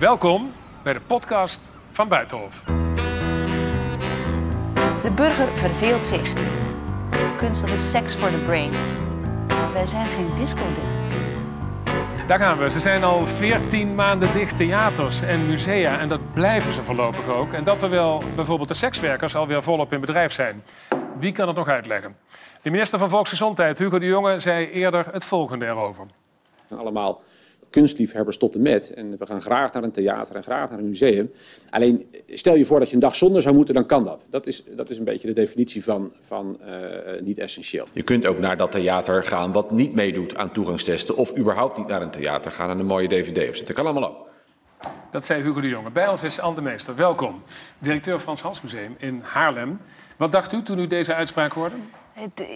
Welkom bij de podcast van Buitenhof. De burger verveelt zich. Kunst dat is seks voor de brain. Wij zijn geen disco Daar gaan we. Ze zijn al 14 maanden dicht, theaters en musea. En dat blijven ze voorlopig ook. En dat terwijl bijvoorbeeld de sekswerkers alweer volop in bedrijf zijn. Wie kan het nog uitleggen? De minister van Volksgezondheid, Hugo de Jonge, zei eerder het volgende erover. Allemaal kunstliefhebbers tot en met. En we gaan graag naar een theater en graag naar een museum. Alleen stel je voor dat je een dag zonder zou moeten, dan kan dat. Dat is, dat is een beetje de definitie van, van uh, niet essentieel. Je kunt ook naar dat theater gaan wat niet meedoet aan toegangstesten. Of überhaupt niet naar een theater gaan en een mooie dvd opzetten. Dat kan allemaal ook. Dat zei Hugo de Jonge. Bij ons is Anne de Meester. Welkom. Directeur Frans Hals Museum in Haarlem. Wat dacht u toen u deze uitspraak hoorde? Het, eh,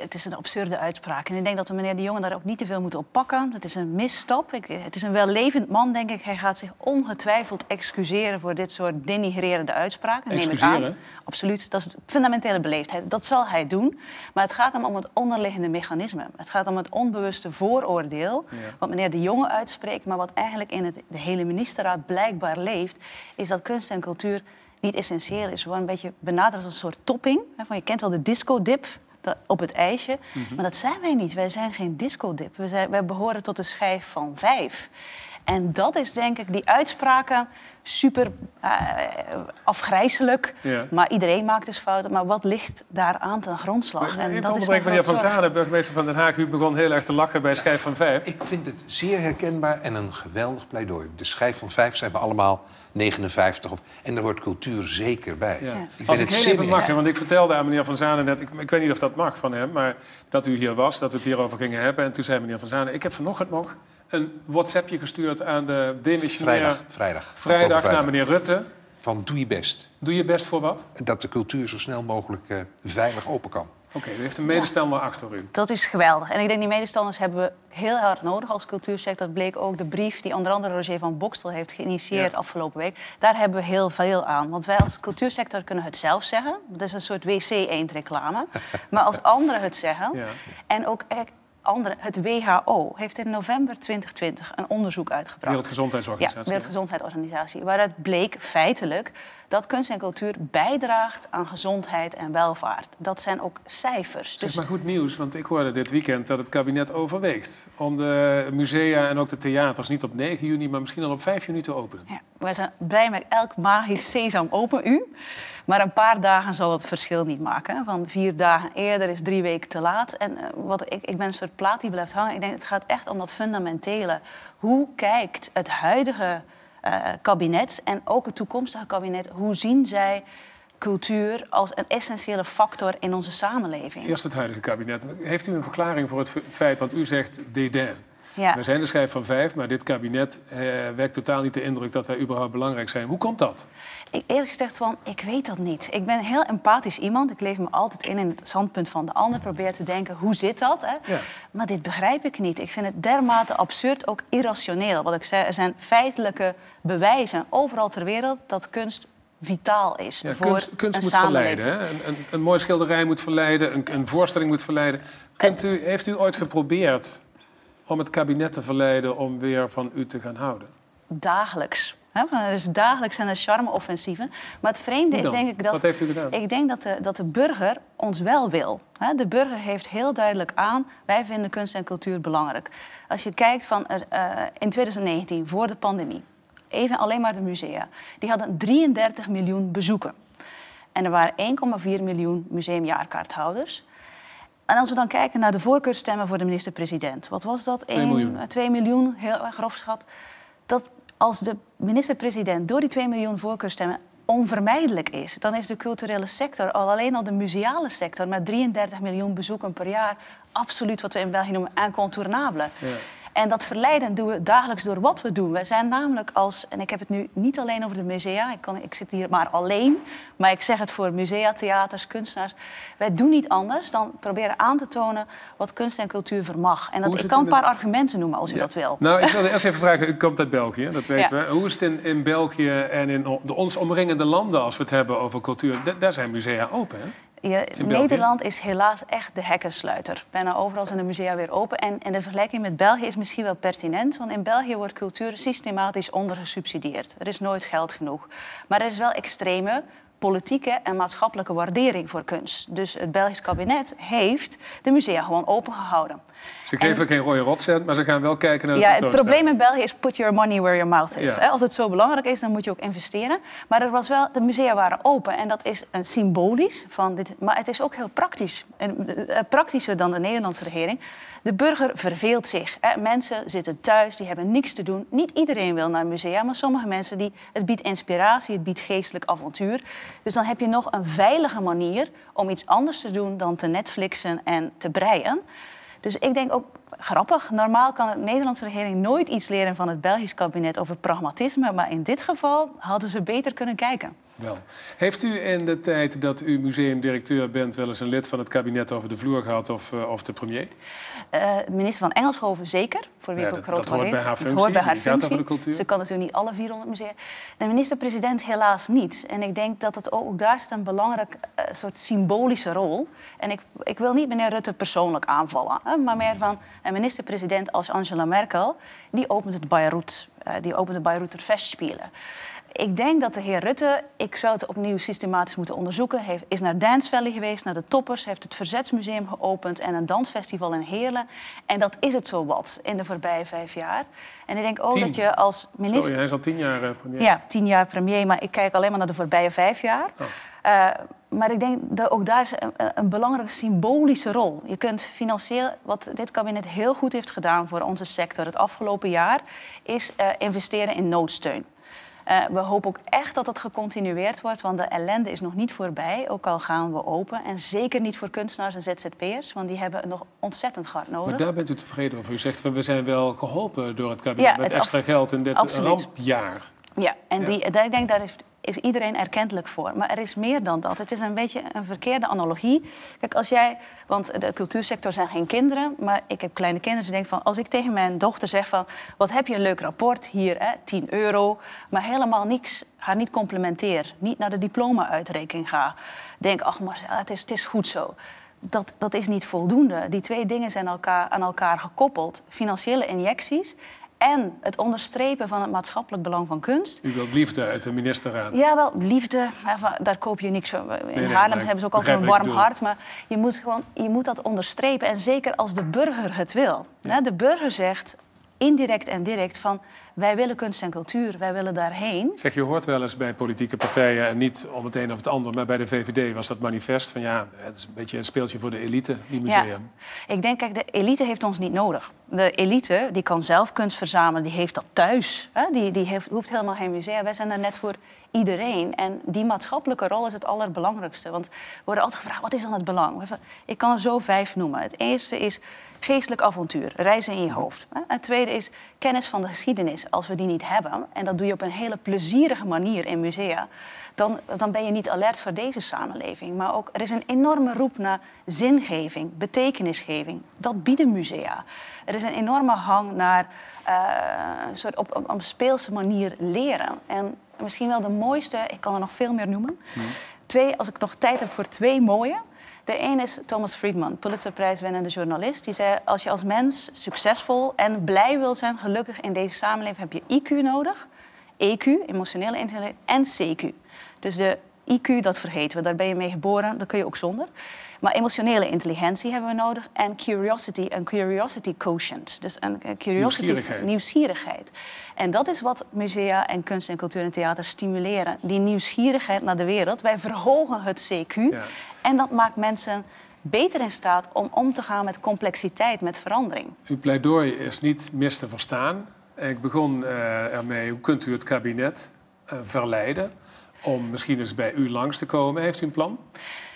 het, is een absurde uitspraak. En ik denk dat we meneer De Jonge daar ook niet te veel moeten op pakken. Het is een misstap. Ik, het is een wellevend man, denk ik. Hij gaat zich ongetwijfeld excuseren voor dit soort denigrerende uitspraken. Excuseren? Absoluut. Dat is fundamentele beleefdheid. Dat zal hij doen. Maar het gaat hem om het onderliggende mechanisme. Het gaat om het onbewuste vooroordeel. Wat meneer De Jonge uitspreekt, maar wat eigenlijk in het, de hele ministerraad blijkbaar leeft, is dat kunst en cultuur niet essentieel is. Gewoon een beetje benaderd als een soort topping. Van, je kent wel de disco-dip op het ijsje. Mhm. Maar dat zijn wij niet. Wij zijn geen disco-dip. Wij, wij behoren tot de schijf van vijf. En dat is denk ik die uitspraken super uh, afgrijzelijk. Maar iedereen maakt dus fouten. Maar wat ligt daar aan ten grondslag? Maar, en dat is meneer Van Zanen, burgemeester van Den Haag. U begon heel erg te lachen bij Schijf van Vijf. Ik vind het zeer herkenbaar en een geweldig pleidooi. De Schijf van Vijf, ze hebben allemaal 59. Of, en er hoort cultuur zeker bij. Ja. Ik Als ik heel even mag, want ik vertelde aan meneer Van Zanen net... Ik, ik, weet niet of dat mag van hem, maar dat u hier was... dat we het hierover gingen hebben. En toen zei meneer Van Zanen... ik heb vanochtend nog een WhatsAppje gestuurd aan de demissionair... Vrijdag. Vrijdag, vrijdag naar meneer Rutte. Van doe je best. Doe je best voor wat? Dat de cultuur zo snel mogelijk uh, veilig open kan. Oké, u heeft een medestander achter u. Dat is geweldig. En ik denk die medestanders hebben we heel hard nodig als cultuursector. Dat bleek ook de brief die onder andere Roger van Bokstel heeft geïnitieerd afgelopen week. Daar hebben we heel veel aan. Want wij als cultuursector kunnen het zelf zeggen. Dat is een soort wc-eend-reclame. maar als anderen het zeggen... Ja. en ook andere, het WHO heeft in november 2020 een onderzoek uitgebracht. Wereldgezondheidsorganisatie. Ja, Wereldgezondheidsorganisatie. Waaruit bleek feitelijk dat kunst en cultuur bijdraagt aan gezondheid en welvaart. Dat zijn ook cijfers. Zeg dus maar goed nieuws, want ik hoorde dit weekend dat het kabinet overweegt om de musea en ook de theaters niet op 9 juni, maar misschien al op 5 juni te openen. Ja, wij zijn blij met elk magisch sesam open u. Maar een paar dagen zal het verschil niet maken. Van vier dagen eerder is drie weken te laat. En uh, wat ik, ik ben een soort plaat die blijft hangen. Ik denk, het gaat echt om dat fundamentele. Hoe kijkt het huidige uh, kabinet en ook het toekomstige kabinet... hoe zien zij cultuur als een essentiële factor in onze samenleving? Eerst het huidige kabinet. Heeft u een verklaring voor het feit, want u zegt dédain... Ja. We zijn de schijf van vijf, maar dit kabinet eh, wekt totaal niet de indruk dat wij überhaupt belangrijk zijn. Hoe komt dat? Ik, eerlijk gezegd, van, ik weet dat niet. Ik ben een heel empathisch iemand. Ik leef me altijd in in het standpunt van de ander. Probeer te denken, hoe zit dat? Hè? Ja. Maar dit begrijp ik niet. Ik vind het dermate absurd, ook irrationeel. Wat ik zei, er zijn feitelijke bewijzen overal ter wereld dat kunst vitaal is ja, voor kunst, kunst een moet verleiden. Hè? Een, een, een mooi schilderij moet verleiden, een, een voorstelling moet verleiden. Kunt u, heeft u ooit geprobeerd om het kabinet te verleiden om weer van u te gaan houden? Dagelijks. Is dagelijks zijn er charme-offensieven. Maar het vreemde is denk ik dat... Wat heeft u gedaan? Ik denk dat de, dat de burger ons wel wil. De burger heeft heel duidelijk aan... wij vinden kunst en cultuur belangrijk. Als je kijkt van uh, in 2019, voor de pandemie... even alleen maar de musea... die hadden 33 miljoen bezoeken. En er waren 1,4 miljoen museumjaarkaarthouders... En als we dan kijken naar de voorkeurstemmen voor de minister-president, wat was dat? 2 miljoen. 2 miljoen, heel grof schat. Dat als de minister-president door die 2 miljoen voorkeurstemmen onvermijdelijk is, dan is de culturele sector, al alleen al de museale sector, met 33 miljoen bezoeken per jaar, absoluut wat we in België noemen incontournable. Ja. En dat verleiden doen we dagelijks door wat we doen. Wij zijn namelijk als, en ik heb het nu niet alleen over de musea, ik, kan, ik zit hier maar alleen, maar ik zeg het voor musea, theaters, kunstenaars. Wij doen niet anders dan proberen aan te tonen wat kunst en cultuur vermag. En dat, ik kan een paar argumenten noemen als u dat wil. Nou, ik wilde eerst even vragen, u komt uit België, dat weten we. Hoe is het in, in België en in de ons omringende landen als we het hebben over cultuur? daar zijn musea open, hè? Je? Nederland is helaas echt de hekkensluiter. Bijna overal zijn de musea weer open. En, en de vergelijking met België is misschien wel pertinent. Want in België wordt cultuur systematisch ondergesubsidieerd. Er is nooit geld genoeg. Maar er is wel extreme politieke en maatschappelijke waardering voor kunst. Dus het Belgisch kabinet heeft de musea gewoon opengehouden. Ze geven geen rode rotcent, maar ze gaan wel kijken naar de Ja, het probleem in België is put your money where your mouth is. Ja. Als het zo belangrijk is, dan moet je ook investeren. Maar er was wel, de musea waren open en dat is een symbolisch. Van dit, maar het is ook heel praktisch. En, eh, praktischer dan de Nederlandse regering. De burger verveelt zich. Hè. Mensen zitten thuis, die hebben niks te doen. Niet iedereen wil naar musea, maar sommige mensen die, het biedt inspiratie, het biedt geestelijk avontuur. Dus dan heb je nog een veilige manier om iets anders te doen dan te Netflixen en te breien. Dus ik denk ook, grappig, normaal kan de Nederlandse regering nooit iets leren van het Belgisch kabinet over pragmatisme. Maar in dit geval hadden ze beter kunnen kijken. Wel. Heeft u in de tijd dat u museumdirecteur bent... wel eens een lid van het kabinet over de vloer gehad of, eh, of de premier? Eh, minister van Engelshoven zeker, voor wie Ja, ik ook groot dat hoort bij haar functie, hoort bij haar die gaat over functie. de cultuur. Ze kan natuurlijk niet alle 400 musea. De minister-president helaas niet. En ik denk dat het ook, ook daar zit een belangrijk eh, soort symbolische rol. En ik, ik wil niet meneer Rutte persoonlijk aanvallen, hè, maar meer van een minister-president als Angela Merkel, die opent het Beirut, eh, die opent de Bayreuther Festspielen. Ik denk dat de heer Rutte, ik zou het opnieuw systematisch moeten onderzoeken, heeft, is naar Dance Valley geweest, naar de toppers, heeft het Verzetsmuseum geopend en een dansfestival in Heerlen. En dat is het zo wat in de voorbije vijf jaar. En ik denk ook Tien. dat je als minister... Sorry, hij is al tien jaar eh, premier. Ja, tien jaar premier, maar ik kijk alleen maar naar de voorbije vijf jaar. Oh. Eh, maar ik denk dat ook daar is een, een belangrijke symbolische rol. Je kunt financieel, wat dit kabinet heel goed heeft gedaan voor onze sector het afgelopen jaar, is eh, investeren in noodsteun. Eh, we hopen ook echt dat dat gecontinueerd wordt, want de ellende is nog niet voorbij, ook al gaan we open. En zeker niet voor kunstenaars en ZZP'ers, want die hebben het nog ontzettend hard nodig. Maar daar bent u tevreden over. U zegt, van, we zijn wel geholpen door het kabinet Ja, met het extra geld in dit Absoluut. rampjaar. Ja, en Ja. Die, ik denk daar is, is iedereen erkentelijk voor. Maar er is meer dan dat. Het is een beetje een verkeerde analogie. Kijk, als jij, want de cultuursector zijn geen kinderen, maar ik heb kleine kinderen. Dus ik denk van, als ik tegen mijn dochter zeg van, wat heb je een leuk rapport hier, hè, 10 euro, maar helemaal niks, haar niet complimenteer, niet naar de diploma-uitreiking ga, denk, ach, maar het is, het is goed zo. Dat, dat is niet voldoende. Die twee dingen zijn elkaar, aan elkaar gekoppeld. Financiële injecties en het onderstrepen van het maatschappelijk belang van kunst. U wilt liefde uit de ministerraad. Ja, wel, liefde, daar koop je niks van. In nee, Haarlem hebben ze ook altijd een warm hart. Maar je moet, gewoon, je moet dat onderstrepen. En zeker als de burger het wil. De burger zegt, indirect en direct, van... wij willen kunst en cultuur, wij willen daarheen. Zeg, je hoort wel eens bij politieke partijen, en niet om het een of het ander, maar bij de VVD was dat manifest van ja, het is een beetje een speeltje voor de elite, die museum. Ik denk, kijk, de elite heeft ons niet nodig. De elite die kan zelf kunst verzamelen, die heeft dat thuis. Hè? Die, die heeft, hoeft helemaal geen musea. Wij zijn er net voor iedereen. En die maatschappelijke rol is het allerbelangrijkste. Want we worden altijd gevraagd, wat is dan het belang? Ik kan er zo vijf noemen. Het eerste is geestelijk avontuur, reizen in je hoofd. hè. Het tweede is kennis van de geschiedenis. Als we die niet hebben, en dat doe je op een hele plezierige manier in musea... dan, dan ben je niet alert voor deze samenleving. Maar ook, er is een enorme roep naar zingeving, betekenisgeving. Dat bieden musea. Er is een enorme hang naar eh, een soort op, op, speelse manier leren. En misschien wel de mooiste, ik kan er nog veel meer noemen. Twee, als ik nog tijd heb voor twee mooie. De een is Thomas Friedman, Pulitzerprijswinnende journalist. Die zei, als je als mens succesvol en blij wil zijn, gelukkig in deze samenleving, heb je IQ nodig. EQ, emotionele intelligentie, en CQ. Dus de IQ, dat vergeten we, daar ben je mee geboren, dat kun je ook zonder. Maar emotionele intelligentie hebben we nodig en curiosity, een curiosity quotient. Dus een curiosity, Nieuwsgierigheid. nieuwsgierigheid. En dat is wat musea en kunst en cultuur en theater stimuleren. Die nieuwsgierigheid naar de wereld. Wij verhogen het CQ Ja. en dat maakt mensen beter in staat om om te gaan met complexiteit, met verandering. Uw pleidooi is niet mis te verstaan. Ik begon eh, ermee, hoe kunt u het kabinet eh, verleiden om misschien eens bij u langs te komen? Heeft u een plan?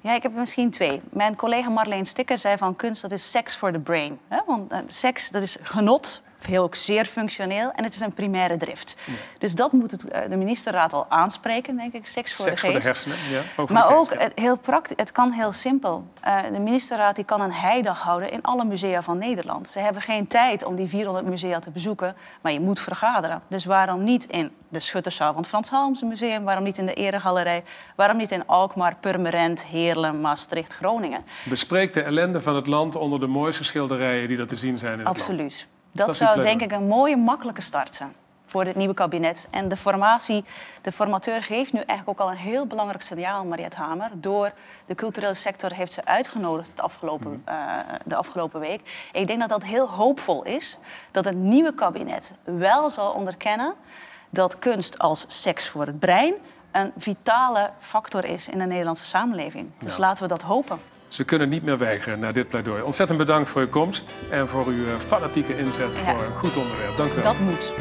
Ja, ik heb misschien twee. Mijn collega Marleen Stikker zei van kunst dat is seks voor de brain. Hè? Want eh, seks dat is genot heel ook zeer functioneel en het is een primaire drift. Dus dat moet het, eh, de ministerraad al aanspreken, denk ik. Seks voor Seks de voor de geest. hersenen. Ja, ook Maar ook geest, ja. heel praktisch, het kan heel simpel. Eh, de ministerraad die kan een heidag houden in alle musea van Nederland. Ze hebben geen tijd om die 400 musea te bezoeken, maar je moet vergaderen. Dus waarom niet in de Schutterszaal van het Frans Halmse Museum? Waarom niet in de Eregalerij? Waarom niet in Alkmaar, Purmerend, Heerlen, Maastricht, Groningen? Bespreek de ellende van het land onder de mooiste schilderijen die er te zien zijn in het land. Absoluut. Dat, zou denk ik een mooie, makkelijke start zijn voor dit nieuwe kabinet. En de formatie, de formateur geeft nu eigenlijk ook al een heel belangrijk signaal, Mariette Hamer. Door de culturele sector heeft ze uitgenodigd het afgelopen, Mhm. eh, de afgelopen week. Ik denk dat dat heel hoopvol is. Dat het nieuwe kabinet wel zal onderkennen dat kunst als seks voor het brein een vitale factor is in de Nederlandse samenleving. Dus Ja. laten we dat hopen. Ze kunnen niet meer weigeren na dit pleidooi. Ontzettend bedankt voor uw komst en voor uw eh, fanatieke inzet Ja. voor een goed onderwerp. Dank u wel. Dat moet.